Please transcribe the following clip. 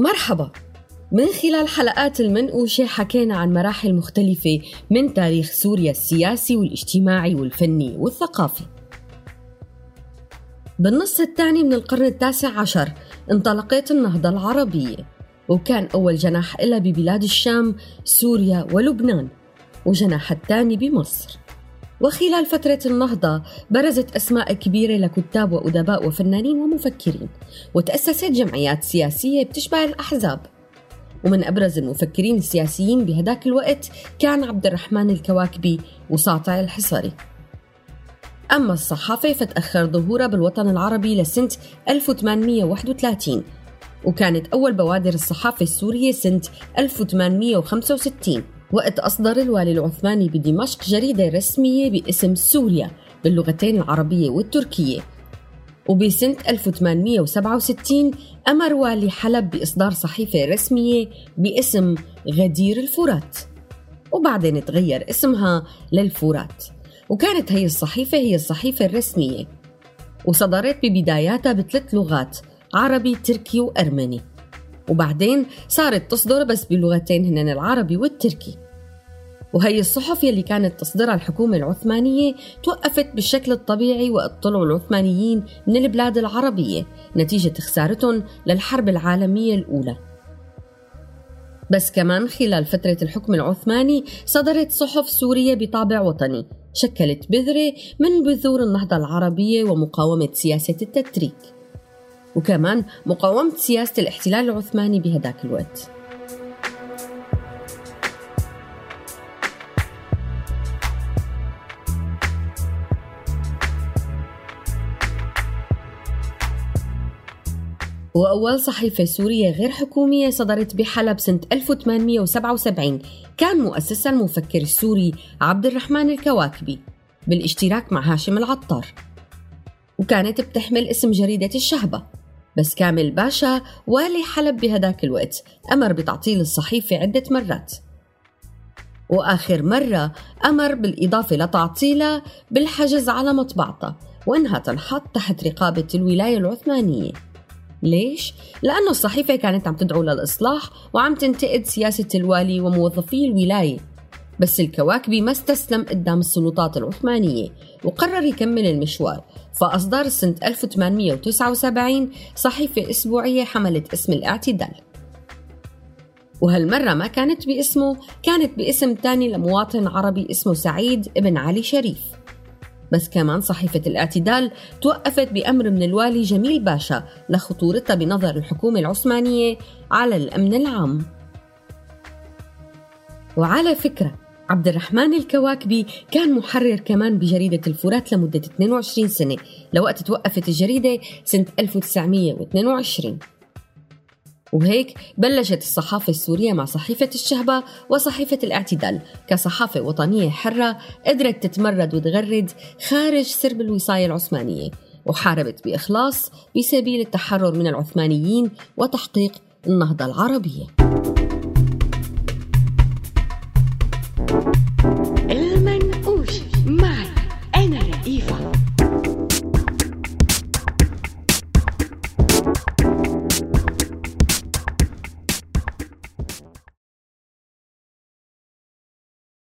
مرحبا. من خلال حلقات المنقوشة حكينا عن مراحل مختلفة من تاريخ سوريا السياسي والاجتماعي والفني والثقافي. بالنص الثاني من القرن التاسع عشر انطلقت النهضة العربية وكان أول جناح إلها ببلاد الشام سوريا ولبنان وجناح الثاني بمصر. وخلال فترة النهضة برزت أسماء كبيرة لكتاب وأدباء وفنانين ومفكرين وتأسست جمعيات سياسية بتشبه الأحزاب. ومن أبرز المفكرين السياسيين بهداك الوقت كان عبد الرحمن الكواكبي وساطع الحصري. أما الصحافة فتأخر ظهورها بالوطن العربي لسنة 1831 وكانت أول بوادر الصحافة السورية سنة 1865 وقت أصدر الوالي العثماني بدمشق جريدة رسمية باسم سوريا باللغتين العربية والتركية. وبسنة 1867 أمر والي حلب بإصدار صحيفة رسمية باسم غدير الفرات وبعدين تغير اسمها للفرات وكانت هي الصحيفة هي الصحيفة الرسمية. وصدرت ببداياتها بثلاث لغات عربي تركي وأرمني. وبعدين صارت تصدر بس بلغتين هن العربي والتركي. وهي الصحف يلي كانت تصدرها الحكومة العثمانية توقفت بالشكل الطبيعي وقت طلعوا العثمانيين من البلاد العربية نتيجة خسارتهم للحرب العالمية الأولى. بس كمان خلال فترة الحكم العثماني صدرت صحف سورية بطابع وطني شكلت بذرة من بذور النهضة العربية ومقاومة سياسة التتريك. وكمان مقاومة سياسة الاحتلال العثماني بهداك الوقت. وأول صحيفة سورية غير حكومية صدرت بحلب سنة 1877 كان مؤسسها المفكر السوري عبد الرحمن الكواكبي بالاشتراك مع هاشم العطار. وكانت بتحمل اسم جريدة الشهبة. بس كامل باشا والي حلب بهداك الوقت أمر بتعطيل الصحيفة عدة مرات. وآخر مرة أمر بالإضافة لتعطيلها بالحجز على مطبعتها وإنها تنحط تحت رقابة الولاية العثمانية. ليش؟ لأنه الصحيفة كانت عم تدعو للإصلاح وعم تنتقد سياسة الوالي وموظفي الولاية. بس الكواكبي ما استسلم قدام السلطات العثمانية. وقرر يكمل المشوار. فأصدر سنة 1879 صحيفة أسبوعية حملت اسم الاعتدال. وهالمرة ما كانت باسمه كانت باسم تاني لمواطن عربي اسمه سعيد ابن علي شريف. بس كمان صحيفة الاعتدال توقفت بأمر من الوالي جميل باشا لخطورتها بنظر الحكومة العثمانية على الأمن العام. وعلى فكرة عبد الرحمن الكواكبي كان محرر كمان بجريدة الفرات لمدة 22 سنة لوقت توقفت الجريدة سنة 1922 وهيك بلشت الصحافة السورية مع صحيفة الشهبة وصحيفة الاعتدال كصحافة وطنية حرة قدرت تتمرد وتغرد خارج سرب الوصاية العثمانية وحاربت بإخلاص بسبيل التحرر من العثمانيين وتحقيق النهضة العربية. Thank you.